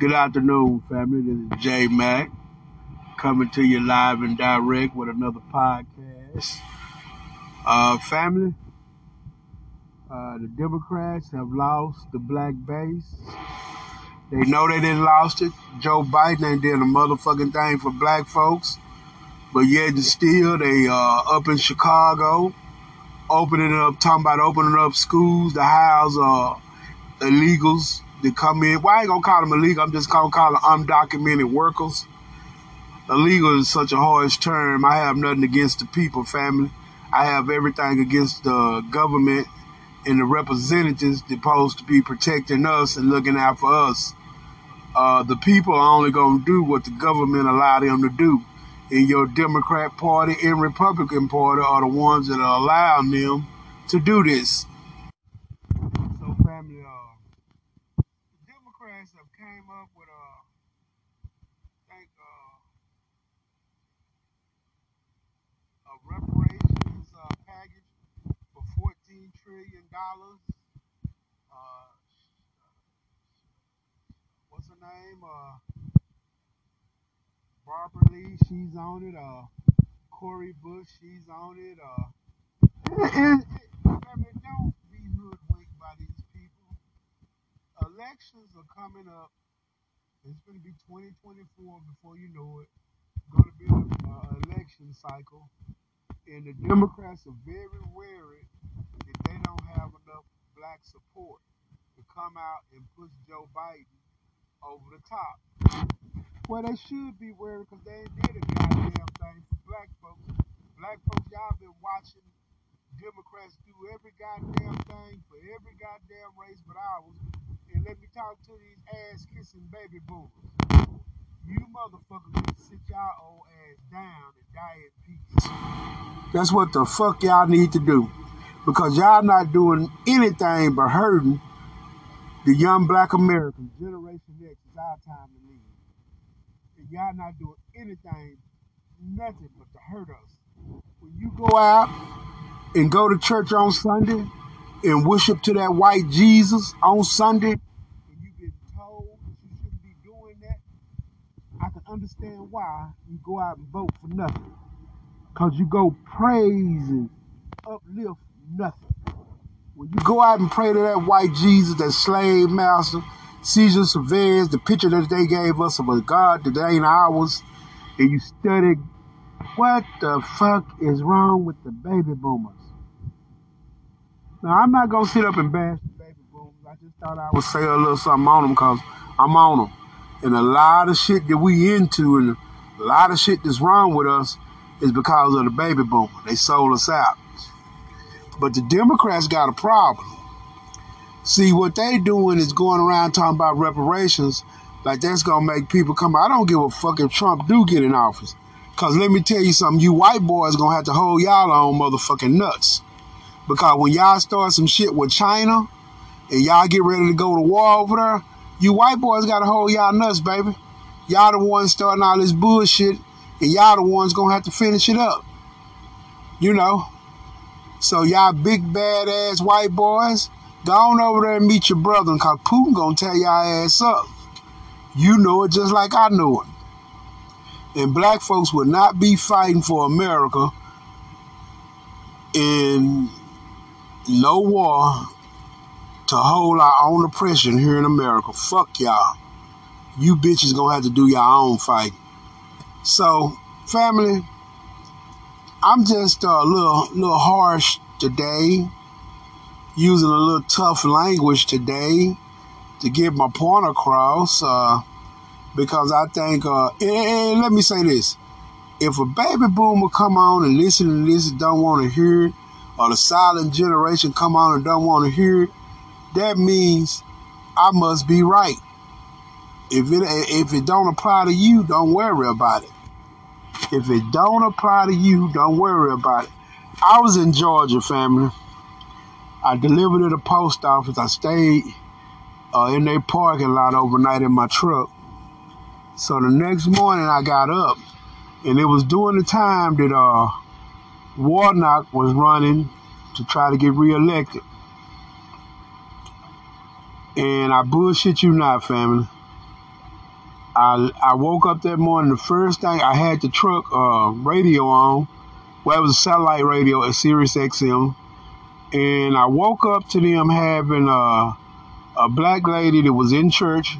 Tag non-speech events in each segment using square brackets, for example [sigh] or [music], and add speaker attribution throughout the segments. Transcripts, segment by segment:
Speaker 1: Good afternoon, family. This is Jay Mack coming to you live and direct with another podcast. Uh, family, uh, the Democrats have lost the black base. They know they didn't lost it. Joe Biden ain't doing a motherfucking thing for black folks. But yet and still, they uh, up in Chicago, opening up, talking about opening up schools to house uh, illegals that come in. Well, I ain't gonna call them illegal. I'm just gonna call them undocumented workers. Illegal is such a harsh term. I have nothing against the people, family. I have everything against the government and the representatives supposed to be protecting us and looking out for us. Uh, the people are only gonna do what the government allow them to do And your Democrat Party and Republican Party are the ones that are allowing them to do this. So, family, uh, Democrats have came up with a, I think, uh, a reparations uh, package for fourteen trillion dollars. Uh, what's her name? Uh, Barbara Lee, she's on it. Uh, Cori Bush, she's on it. Uh, [coughs] and, family, don't be hoodwinked by these. Elections are coming up. It's going to be 2024 before you know it. Going to be an uh, election cycle, and the Democrats are very wary that they don't have enough black support to come out and push Joe Biden over the top. Well, they should be wary because they ain't did a goddamn thing for black folks. Black folks, y'all been watching Democrats do every goddamn thing for every goddamn race but ours. And let me talk to these ass kissing baby boomers. You motherfuckers need to sit y'all old ass down and die in peace. That's what the fuck y'all need to do. Because y'all not doing anything but hurting the young black Americans. Generation X is our time to leave. And y'all not doing anything, nothing but to hurt us. When you go out and go to church on Sunday and worship to that white Jesus on Sunday, and you've been told that you shouldn't be doing that, I can understand why you go out and vote for nothing. Because you go praise and uplift nothing. When you go out and pray to that white Jesus, that slave master, Caesar Chavez, the picture that they gave us of a God that ain't ours, and you study what the fuck is wrong with the baby boomers? Now, I'm not going to sit up and bash the baby boomers. I just thought I would say a little something on them because I'm on them. And a lot of shit that we into and a lot of shit that's wrong with us is because of the baby boomer. They sold us out. But the Democrats got a problem. See, what they doing is going around talking about reparations like that's going to make people come. I don't give a fuck if Trump do get in office. Because let me tell you something, you white boys going to have to hold y'all on motherfucking nuts. Because when y'all start some shit with China and y'all get ready to go to war over there, you white boys got to hold y'all nuts, baby. Y'all the ones starting all this bullshit and y'all the ones to have to finish it up. You know? So y'all big badass white boys, go on over there and meet your brother because Putin to tear y'all ass up. You know it just like I know it. And black folks would not be fighting for America in no war to hold our own oppression here in America. Fuck y'all. You bitches gonna have to do your own fight. So, family, I'm just a little little harsh today, using a little tough language today to get my point across. Uh, because I think, uh, and, and let me say this: if a baby boomer come on and listen to this don't want to hear it, or the silent generation come on and don't want to hear it, that means I must be right. If it if it don't apply to you, don't worry about it. If it don't apply to you, don't worry about it. I was in Georgia, family. I delivered at a post office. I stayed uh, in their parking lot overnight in my truck. So the next morning I got up, and it was during the time that uh, Warnock was running to try to get reelected. And I bullshit you not, family. I I woke up that morning. The first thing I had the truck uh, radio on. Well, it was a satellite radio at Sirius XM, and I woke up to them having a a black lady that was in church,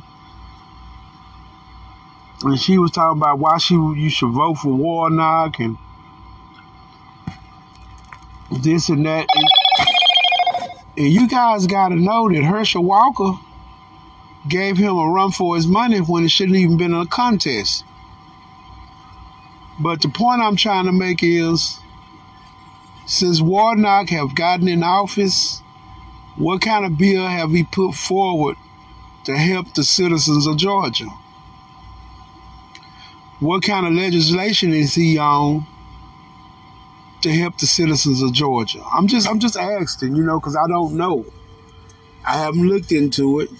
Speaker 1: and she was talking about why she you should vote for Warnock and this and that. And, and you guys got to know that Herschel Walker gave him a run for his money when it shouldn't even been a contest. But the point I'm trying to make is since Warnock have gotten in office, what kind of bill have he put forward to help the citizens of Georgia? What kind of legislation is he on to help the citizens of Georgia? I'm just I'm just asking, you know, because I don't know. I haven't looked into it.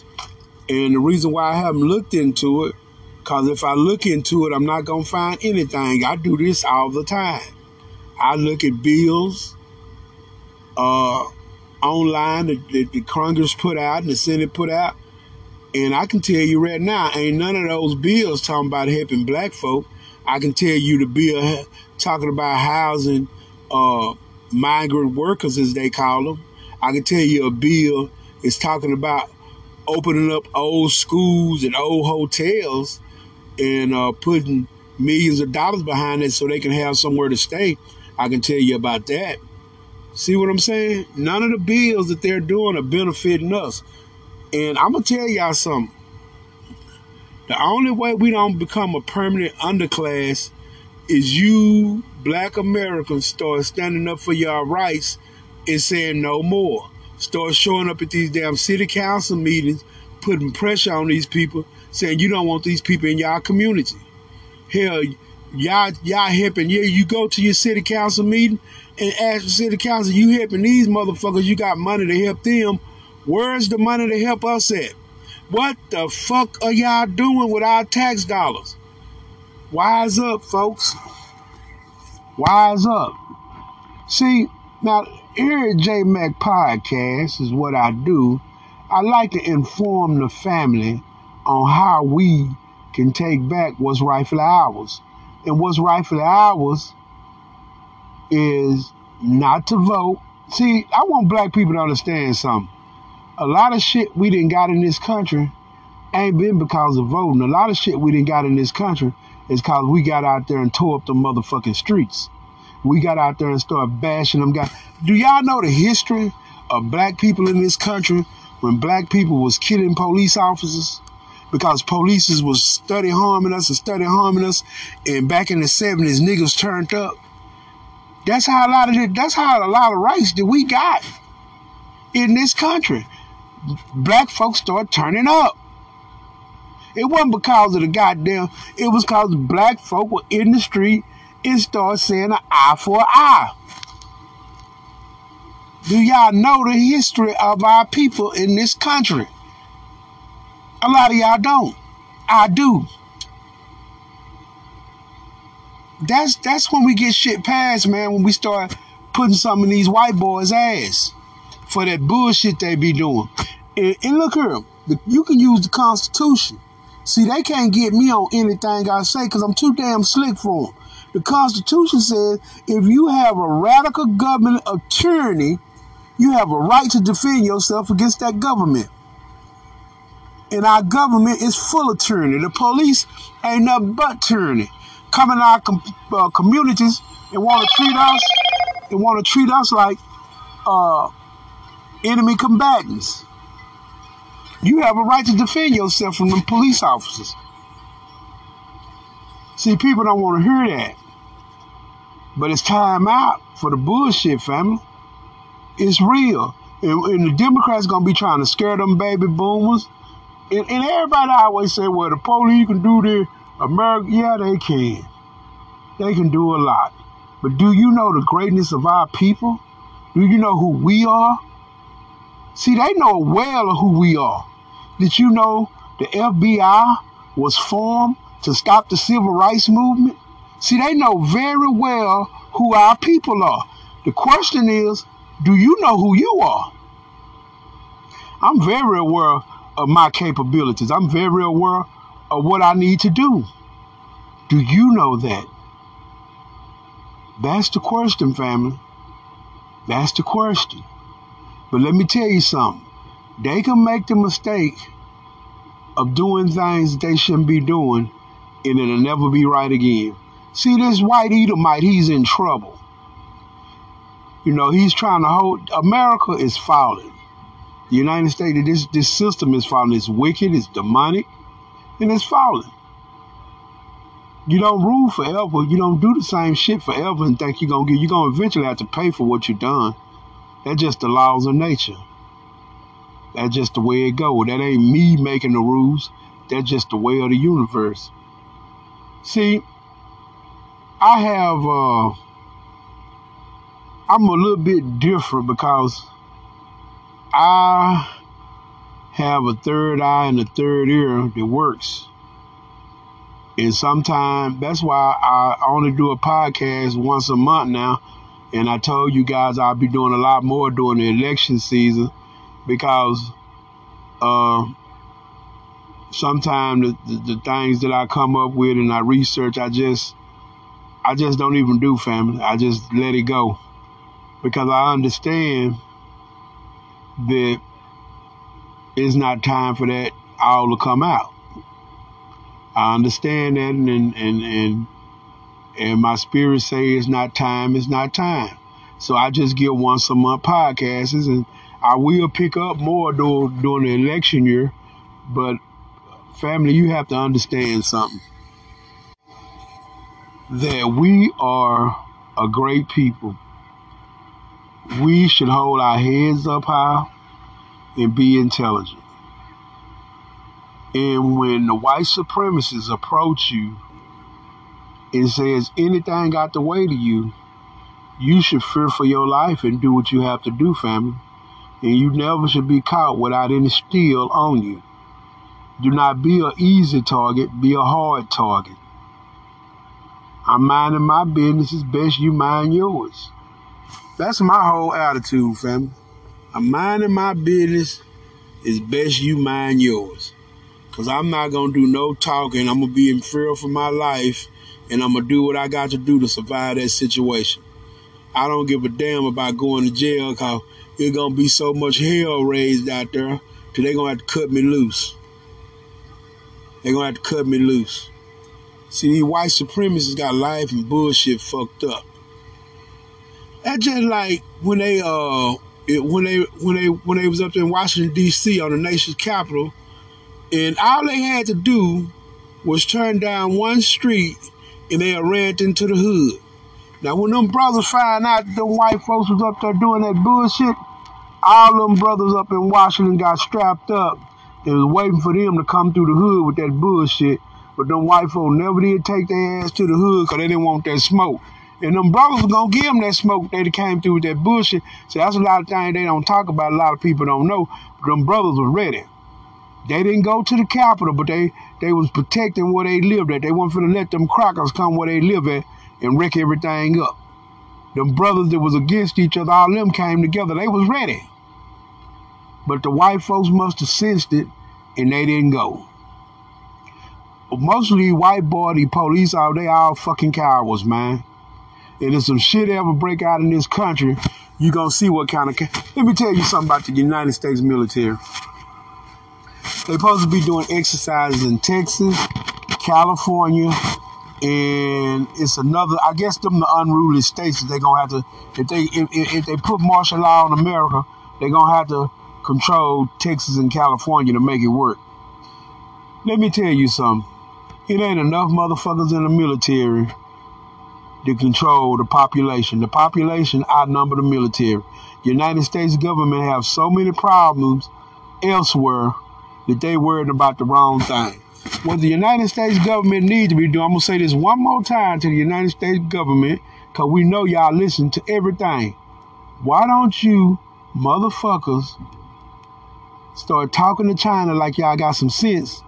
Speaker 1: And the reason why I haven't looked into it, because if I look into it, I'm not to find anything. I do this all the time. I look at bills uh, online that, that the Congress put out and the Senate put out. And I can tell you right now, ain't none of those bills talking about helping black folk. I can tell you the bill talking about housing uh, migrant workers, as they call them. I can tell you a bill is talking about opening up old schools and old hotels and uh, putting millions of dollars behind it so they can have somewhere to stay. I can tell you about that. See what I'm saying? None of the bills that they're doing are benefiting us. And I'm going to tell y'all something. The only way we don't become a permanent underclass is you, black Americans, start standing up for your rights and saying no more start showing up at these damn city council meetings, putting pressure on these people, saying you don't want these people in y'all community. Hell, y'all y'all helping. Yeah, you go to your city council meeting and ask the city council, you helping these motherfuckers, you got money to help them. Where's the money to help us at? What the fuck are y'all doing with our tax dollars? Wise up, folks. Wise up. See, now here at J Mac Podcast is what I do. I like to inform the family on how we can take back what's rightfully ours. And what's rightfully ours is not to vote. See, I want black people to understand something. A lot of shit we didn't got in this country ain't been because of voting. A lot of shit we didn't got in this country is because we got out there and tore up the motherfucking streets we got out there and started bashing them guys. Do y'all know the history of black people in this country when black people was killing police officers? Because police was study harming us and study harming us, and back in the seventies, niggas turned up. That's how a lot of that's how a lot of rights that we got in this country. Black folks start turning up. It wasn't because of the goddamn. It was because black folk were in the street and start saying an eye for an eye. Do y'all know the history of our people in this country? A lot of y'all don't. I do. That's that's when we get shit passed, man, when we start putting some of these white boys' ass for that bullshit they be doing. And, and look here, you can use the Constitution. See, they can't get me on anything I say because I'm too damn slick for them. The Constitution says if you have a radical government attorney, you have a right to defend yourself against that government. And our government is full of tyranny. The police ain't nothing but tyranny. Come in our com- uh, communities and want to treat us and want to treat us like uh, enemy combatants. You have a right to defend yourself from the police officers. See, people don't want to hear that. But it's time out for the bullshit, family. It's real. And, and the Democrats going to be trying to scare them baby boomers. And, and everybody always say, well, the police can do this. America, yeah, they can. They can do a lot. But do you know the greatness of our people? Do you know who we are? See, they know well who we are. Did you know the FBI was formed to stop the civil rights movement? See, they know very well who our people are. The question is, do you know who you are? I'm very aware of my capabilities. I'm very aware of what I need to do. Do you know that? That's the question, family. That's the question. But let me tell you something. They can make the mistake of doing things they shouldn't be doing, and it'll never be right again. See, this white Edomite, he's in trouble. You know, he's trying to hold. America is falling. The United States, this this system is falling. It's wicked. It's demonic, and it's falling. You don't rule forever. You don't do the same shit forever and think you're gonna get. You're gonna eventually have to pay for what you've done. That's just the laws of nature. That's just the way it goes. That ain't me making the rules. That's just the way of the universe. See, I have uh I'm a little bit different because I have a third eye and a third ear that works. And sometimes that's why I only do a podcast once a month now. And I told you guys I'll be doing a lot more during the election season because uh, sometimes the, the, the things that I come up with and I research, I just I just don't even do family. I just let it go because I understand that it's not time for that all to come out. I understand that, and and and and my spirit say it's not time. It's not time. So I just get once a month podcasts, and I will pick up more during during the election year. But family, you have to understand something that we are a great people we should hold our heads up high and be intelligent. And when the white supremacists approach you and says anything got the way to you, you should fear for your life and do what you have to do, family. And you never should be caught without any steel on you. Do not be an easy target, be a hard target. I'm minding my business as best you mind yours. That's my whole attitude, family. I'm minding my business as best you mind yours. Cause I'm not gonna do no talking. I'm gonna be in fear for my life and I'm gonna do what I got to do to survive that situation. I don't give a damn about going to jail cause there's gonna be so much hell raised out there till they gonna have to cut me loose. they gonna have to cut me loose. See, these white supremacists got life and bullshit fucked up. That's just like when they uh it, when they when they when they was up there in Washington D.C. on the nation's capital, and all they had to do was turn down one street, and they ran into the hood. Now, when them brothers find out that the white folks was up there doing that bullshit, all them brothers up in Washington got strapped up and was waiting for them to come through the hood with that bullshit. But them white folks never did take their ass to the hood because they didn't want that smoke. And them brothers was gonna give them that smoke they came through with that bullshit. So that's a lot of things they don't talk about. A lot of people don't know. But them brothers were ready. They didn't go to the Capitol, but they they was protecting where they lived at. They weren't finna let them crackers come where they live at and wreck everything up. Them brothers that was against each other, all them came together. They was ready. But the white folks must have sensed it and they didn't go. Mostly white the police out, they all fucking cowards, man. And if some shit ever break out in this country, you gonna see what kind of. Let me tell you something about the United States military. They supposed to be doing exercises in Texas, California, and it's another. I guess them the unruly states. They gonna have to if they if, if they put martial law in America, they gonna have to control Texas and California to make it work. Let me tell you something. It ain't enough motherfuckers in the military to control the population. The population outnumber the military. United States government have so many problems elsewhere that they worried about the wrong thing. What the United States government needs to be doing, I'm gonna say this one more time to the United States government, cause we know y'all listen to everything. Why don't you motherfuckers start talking to China like y'all got some sense?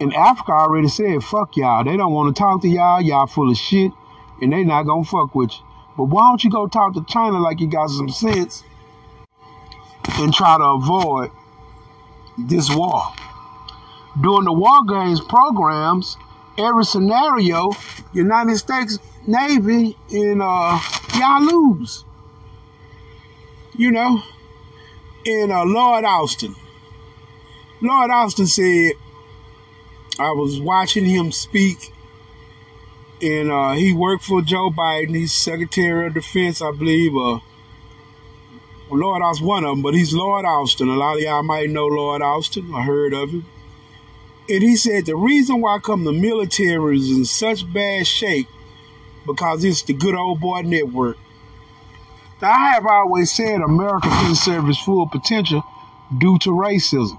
Speaker 1: And Africa already said, fuck y'all. They don't want to talk to y'all. Y'all full of shit and they not gonna fuck with you. But why don't you go talk to China like you got some sense and try to avoid this war? During the war games programs, every scenario, United States Navy in uh, y'all lose. You know, in uh, Lloyd Austin. Lord Austin said, I was watching him speak, and uh, he worked for Joe Biden. He's Secretary of Defense, I believe. Uh, Lloyd Austin, one of them, but he's Lord Austin. A lot of y'all might know Lord Austin. I heard of him. And he said the reason why come the military is in such bad shape because it's the good old boy network. Now, I have always said America can serve its full potential due to racism,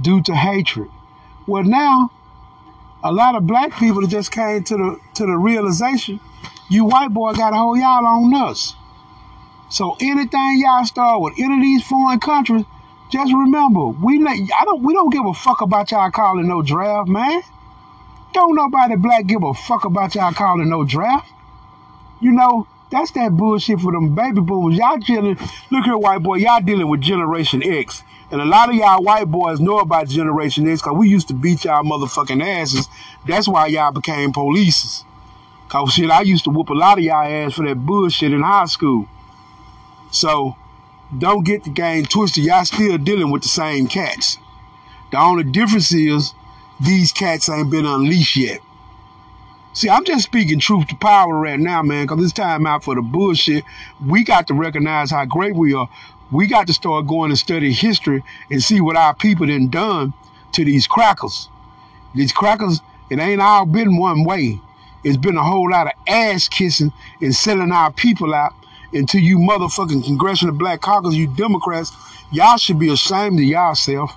Speaker 1: due to hatred. Well, now, a lot of black people just came to the to the realization, you white boy got a whole y'all on us. So anything y'all start with any of these foreign countries, just remember, we I don't we don't give a fuck about y'all calling no draft, man. Don't nobody black give a fuck about y'all calling no draft. You know, that's that bullshit for them baby boomers. Y'all dealing, look here, white boy, y'all dealing with Generation X. And a lot of y'all white boys know about Generation X because we used to beat y'all motherfucking asses. That's why y'all became polices. Cause shit, I used to whoop a lot of y'all ass for that bullshit in high school. So, don't get the game twisted. Y'all still dealing with the same cats. The only difference is these cats ain't been unleashed yet. See, I'm just speaking truth to power right now, man, because it's time out for the bullshit. We got to recognize how great we are. We got to start going and study history and see what our people done done to these crackers. These crackers, it ain't all been one way. It's been a whole lot of ass kissing and selling our people out. Until you motherfucking congressional black caucus, you Democrats, y'all should be ashamed of yourself.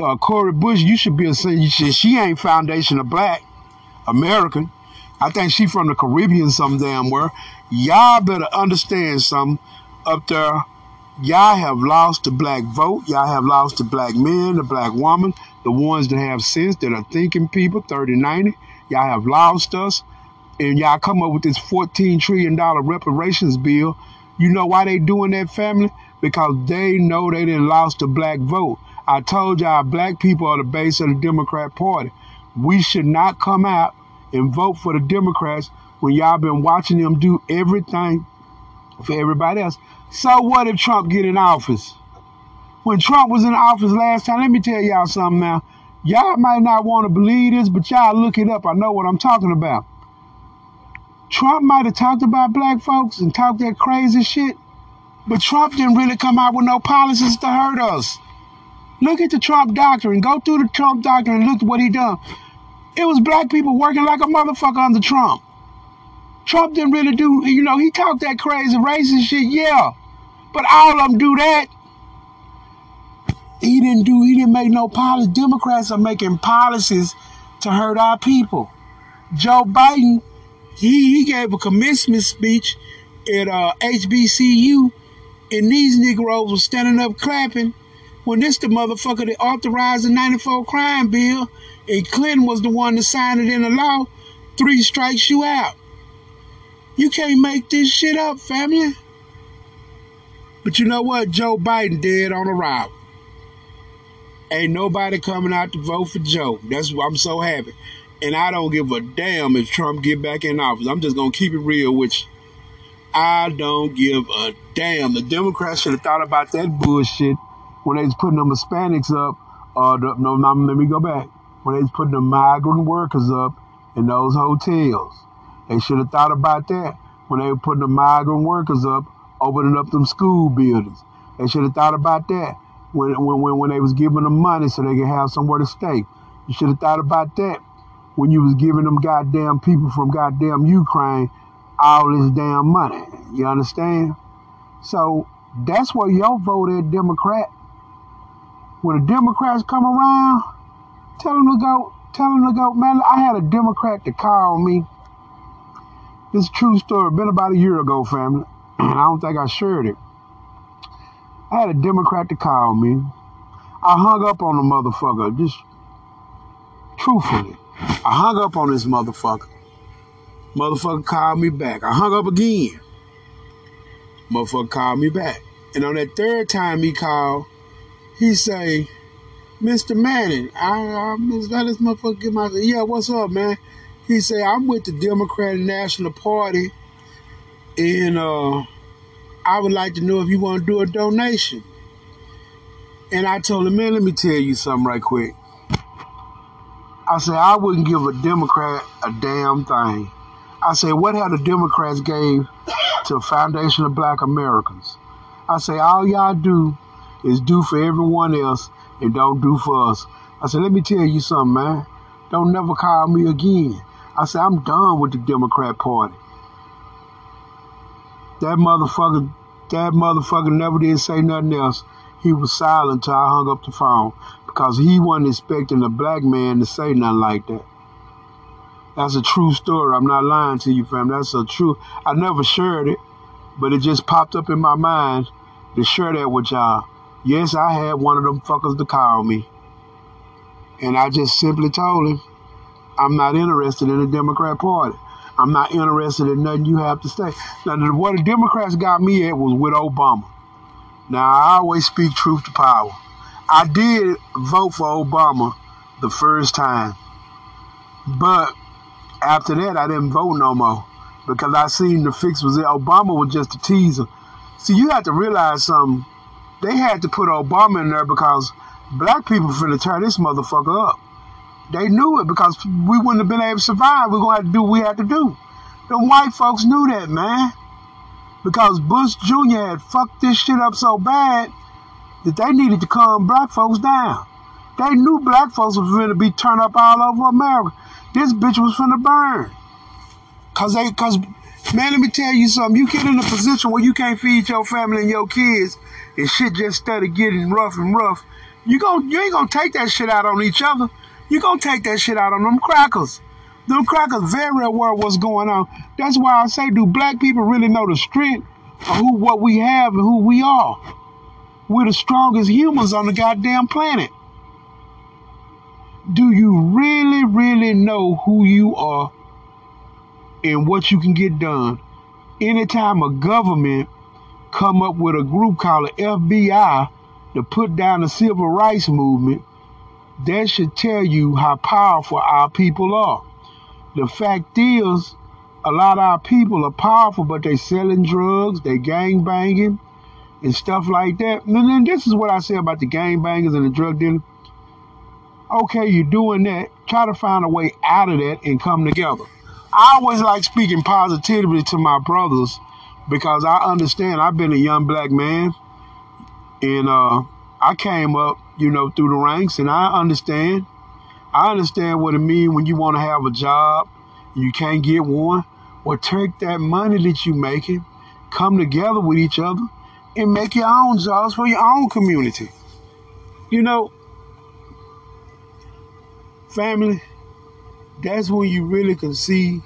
Speaker 1: Uh, Cori Bush, you should be ashamed. She ain't foundation of black. American. I think she from the Caribbean some damn where. Y'all better understand something up there. Y'all have lost the black vote. Y'all have lost the black men, the black woman, the ones that have sense, that are thinking people, 30, 90. Y'all have lost us. And y'all come up with this $14 trillion reparations bill. You know why they doing that, family? Because they know they didn't lost the black vote. I told y'all black people are the base of the Democrat Party we should not come out and vote for the Democrats when y'all been watching them do everything for everybody else. So what if Trump get in office? When Trump was in office last time, let me tell y'all something now. Y'all might not want to believe this, but y'all look it up. I know what I'm talking about. Trump might have talked about black folks and talked that crazy shit, but Trump didn't really come out with no policies to hurt us. Look at the Trump doctrine. Go through the Trump doctrine and look at what he done. It was black people working like a motherfucker under Trump. Trump didn't really do, you know, he talked that crazy racist shit, yeah. But all of them do that. He didn't do, he didn't make no policy. Democrats are making policies to hurt our people. Joe Biden, he, he gave a commencement speech at uh, HBCU, and these Negroes were standing up clapping when this the motherfucker that authorized the 94 crime bill and Clinton was the one that signed it into law, three strikes you out. You can't make this shit up, family. But you know what? Joe Biden dead on arrival. Ain't nobody coming out to vote for Joe. That's why I'm so happy. And I don't give a damn if Trump get back in office. I'm just gonna keep it real which. I don't give a damn. The Democrats should have thought about that bullshit when they was putting them Hispanics up. Uh, the, no, no, let me go back when they was putting the migrant workers up in those hotels. They should have thought about that when they were putting the migrant workers up, opening up them school buildings. They should have thought about that when, when, when they was giving them money so they could have somewhere to stay. You should have thought about that when you was giving them goddamn people from goddamn Ukraine all this damn money. You understand? So that's where your vote at Democrat. When the Democrats come around, Tell him to go. Tell him to go. Man, I had a Democrat to call me. This true story. Been about a year ago, family. And [clears throat] I don't think I shared it. I had a Democrat to call me. I hung up on the motherfucker. Just truthfully. I hung up on this motherfucker. Motherfucker called me back. I hung up again. Motherfucker called me back. And on that third time he called, he say, Mr. Manning, I, I let this motherfucker get my yeah, what's up, man? He say, I'm with the Democratic National Party and uh I would like to know if you want to do a donation. And I told him, man, let me tell you something right quick. I said, I wouldn't give a Democrat a damn thing. I said, what have the Democrats gave to the Foundation of Black Americans? I say, all y'all do is do for everyone else and don't do for us. I said, let me tell you something, man. Don't never call me again. I said, I'm done with the Democrat Party. That motherfucker, that motherfucker never did say nothing else. He was silent till I hung up the phone because he wasn't expecting a black man to say nothing like that. That's a true story. I'm not lying to you, fam. That's a true. I never shared it, but it just popped up in my mind to share that with y'all. Yes, I had one of them fuckers to call me. And I just simply told him, I'm not interested in the Democrat Party. I'm not interested in nothing you have to say. Now, what the Democrats got me at was with Obama. Now, I always speak truth to power. I did vote for Obama the first time. But after that, I didn't vote no more because I seen the fix was it. Obama was just a teaser. See, you have to realize something. They had to put Obama in there because black people finna tear this motherfucker up. They knew it because we wouldn't have been able to survive. We're gonna have to do what we had to do. The white folks knew that, man. Because Bush Jr. had fucked this shit up so bad that they needed to calm black folks down. They knew black folks was going to be turned up all over America. This bitch was finna burn. Cause they, cause man, let me tell you something. You get in a position where you can't feed your family and your kids, and shit just started getting rough and rough. You gon' you ain't gonna take that shit out on each other. You gonna take that shit out on them crackers. Them crackers very aware of what's going on. That's why I say, do black people really know the strength of who what we have and who we are? We're the strongest humans on the goddamn planet do you really, really know who you are and what you can get done? Anytime a government come up with a group called the FBI to put down the civil rights movement, that should tell you how powerful our people are. The fact is, a lot of our people are powerful, but they're selling drugs, they gang banging, and stuff like that. And then this is what I say about the gang bangers and the drug dealers okay, you're doing that. Try to find a way out of that and come together. I always like speaking positively to my brothers because I understand I've been a young black man and uh, I came up, you know, through the ranks and I understand. I understand what it means when you want to have a job, and you can't get one. Well, take that money that you're making, come together with each other, and make your own jobs for your own community. You know, Family, that's when you really can see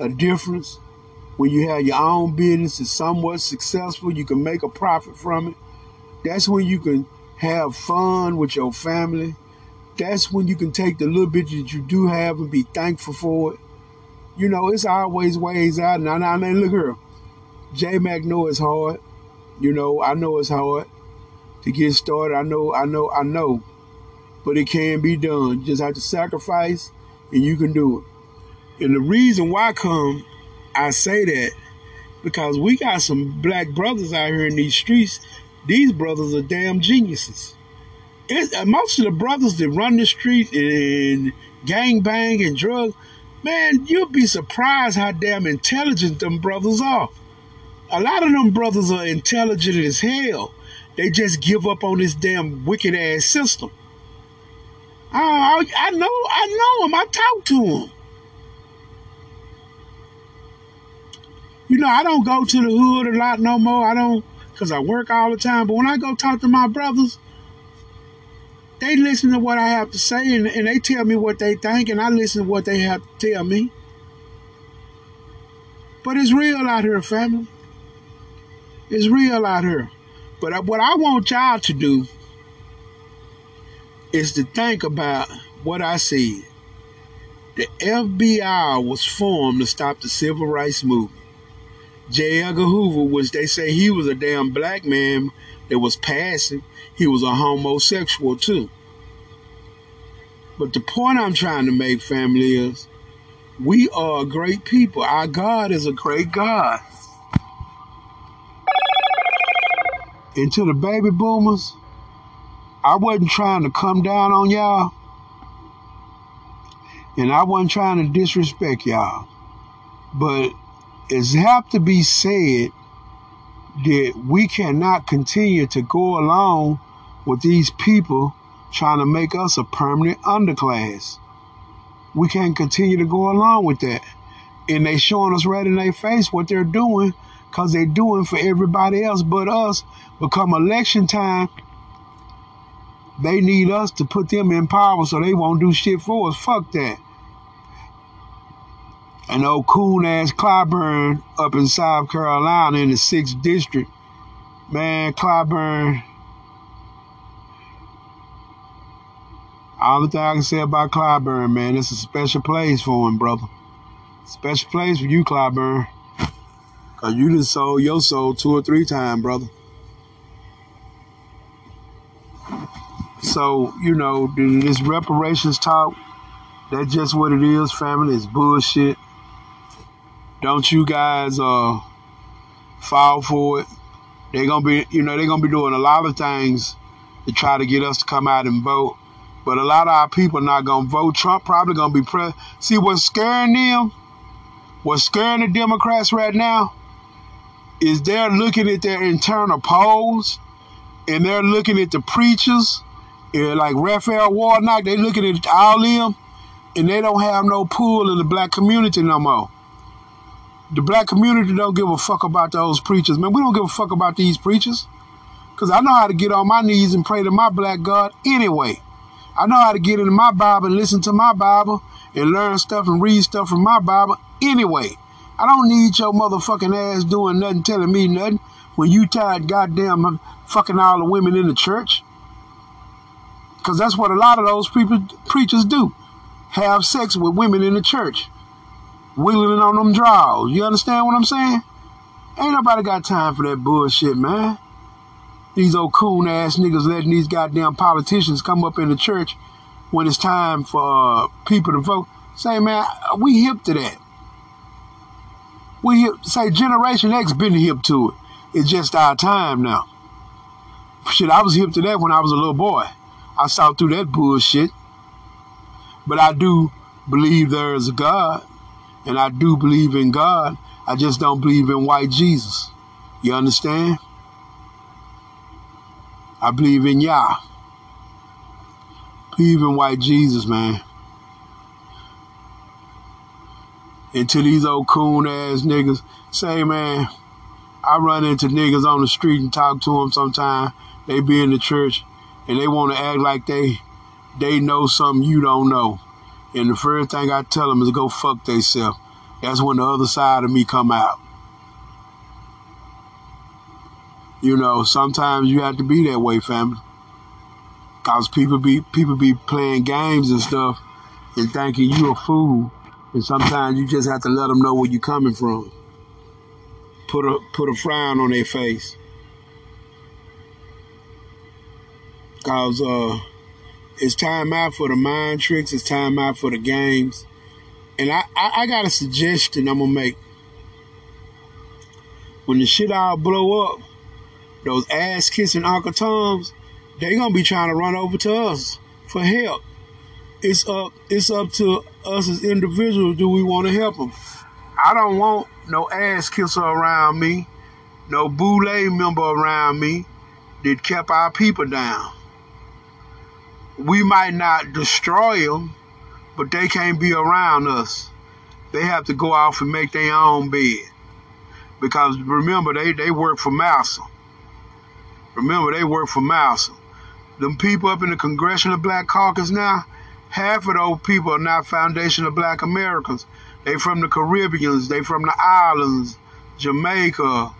Speaker 1: a difference. When you have your own business, it's somewhat successful, you can make a profit from it. That's when you can have fun with your family. That's when you can take the little bit that you do have and be thankful for it. You know, it's always ways out. Now, now, now look here. J Mac know it's hard. You know, I know it's hard to get started. I know, I know, I know but it can be done. You just have to sacrifice and you can do it. And the reason why come I say that because we got some black brothers out here in these streets. These brothers are damn geniuses. It, uh, most of the brothers that run the street and gang bang and drugs, man, you'll be surprised how damn intelligent them brothers are. A lot of them brothers are intelligent as hell. They just give up on this damn wicked ass system. I, I know, I know him. I talk to him. You know, I don't go to the hood a lot no more. I don't, because I work all the time. But when I go talk to my brothers, they listen to what I have to say and, and they tell me what they think, and I listen to what they have to tell me. But it's real out here, family. It's real out here. But what I want y'all to do is to think about what I said. The FBI was formed to stop the civil rights movement. J. Edgar Hoover was, they say he was a damn black man that was passive. He was a homosexual too. But the point I'm trying to make, family, is we are a great people. Our God is a great God. And to the baby boomers, I wasn't trying to come down on y'all. And I wasn't trying to disrespect y'all. But it's have to be said that we cannot continue to go along with these people trying to make us a permanent underclass. We can't continue to go along with that. And they showing us right in their face what they're doing because they're doing for everybody else but us. Become election time, they need us to put them in power so they won't do shit for us. Fuck that. An old coon ass Clyburn up in South Carolina in the 6th District. Man, Clyburn. All the thing I can say about Clyburn, man, it's a special place for him, brother. Special place for you, Clyburn. Cause you done sold your soul two or three times, brother. So, you know, this reparations talk, that's just what it is, family. It's bullshit. Don't you guys uh fall for it. They're gonna be you know, they're gonna be doing a lot of things to try to get us to come out and vote. But a lot of our people are not gonna vote. Trump probably gonna be pre see what's scaring them, what's scaring the Democrats right now is they're looking at their internal polls and they're looking at the preachers, and like Raphael Warnock, they looking at all them, and they don't have no pull in the black community no more. The black community don't give a fuck about those preachers, man. We don't give a fuck about these preachers. Cause I know how to get on my knees and pray to my black God anyway. I know how to get into my Bible and listen to my Bible and learn stuff and read stuff from my Bible anyway. I don't need your motherfucking ass doing nothing, telling me nothing when you tired goddamn fucking all the women in the church. Because that's what a lot of those people, preachers do. Have sex with women in the church. Wheeling on them draws. You understand what I'm saying? Ain't nobody got time for that bullshit, man. These old coon ass niggas letting these goddamn politicians come up in the church when it's time for uh, people to vote. Say, man, we hip to that. We say Generation X been hip to it. It's just our time now. Shit, I was hip to that when I was a little boy. I saw through that bullshit. But I do believe there is a God, and I do believe in God. I just don't believe in white Jesus. You understand? I believe in Yah. Believe in white Jesus, man. And to these old coon ass niggas. Say, man, I run into niggas on the street and talk to them sometimes. They be in the church and they want to act like they they know something you don't know. And the first thing I tell them is go fuck theyself. That's when the other side of me come out. You know, sometimes you have to be that way, family. Cause people be people be playing games and stuff and thinking you a fool and sometimes you just have to let them know where you're coming from. Put a put a frown on their face. Cause uh it's time out for the mind tricks, it's time out for the games. And I, I, I got a suggestion I'm gonna make. When the shit all blow up, those ass kissing Uncle Toms, they gonna be trying to run over to us for help it's up it's up to us as individuals do we want to help them i don't want no ass kisser around me no boule member around me that kept our people down. We might not destroy them but they can't be around us. They have to go off and make their own bed. Because remember they, they work for massa. Remember they work for massa. Them people up in the congressional black caucus now half of those people are not foundational black Americans. They from the Caribbeans, they from the islands, Jamaica,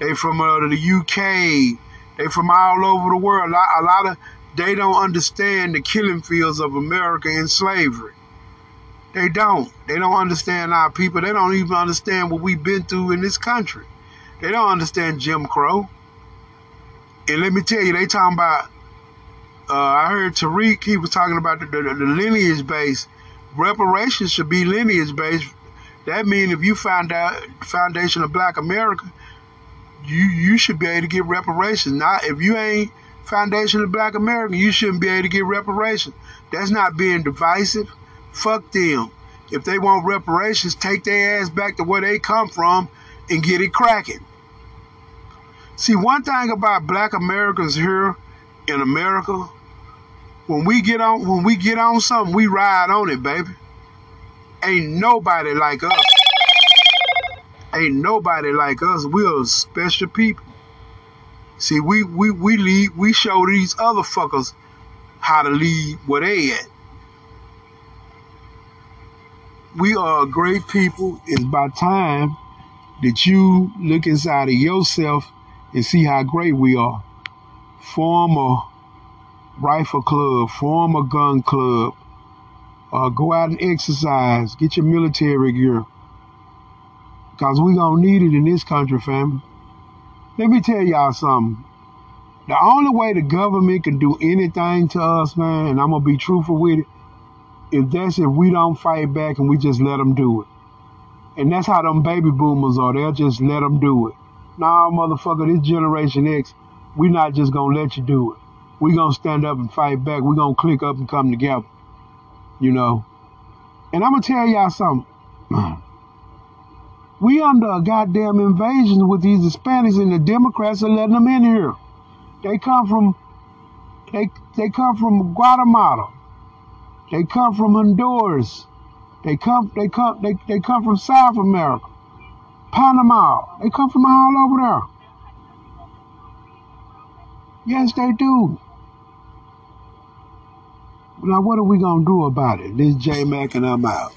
Speaker 1: they from uh, the UK, they from all over the world. A lot, a lot of they don't understand the killing fields of America and slavery. They don't. They don't understand our people. They don't even understand what we've been through in this country. They don't understand Jim Crow. And let me tell you, they talking about Uh, I heard Tariq, he was talking about the, the, the lineage based. Reparations should be lineage based. That means if you found out foundation of black America, you you should be able to get reparations. Not if you ain't foundation of black America, you shouldn't be able to get reparations. That's not being divisive. Fuck them. If they want reparations, take their ass back to where they come from and get it cracking. See, one thing about black Americans here in America, when we get on when we get on something, we ride on it, baby. Ain't nobody like us. Ain't nobody like us. We're special people. See, we we we lead we show these other fuckers how to lead where they at. We are great people. It's about time that you look inside of yourself and see how great we are. Form a rifle club, form a gun club, uh, go out and exercise, get your military gear. Because we going to need it in this country, family. Let me tell y'all something. The only way the government can do anything to us, man, and I'm going to be truthful with it, if that's if we don't fight back and we just let them do it. And that's how them baby boomers are. They'll just let them do it. Nah, motherfucker, this Generation X, we not just gonna let you do it. We gonna stand up and fight back. We gonna click up and come together. You know. And I'm gonna tell y'all something. [clears throat] We under a goddamn invasion with these Hispanics and the Democrats are letting them in here. They come from they they come from Guatemala. They come from Honduras. They come they come they, they come from South America. Panama. They come from all over there. Yes, they do. Now, what are we going to do about it? This J Mac and I'm out.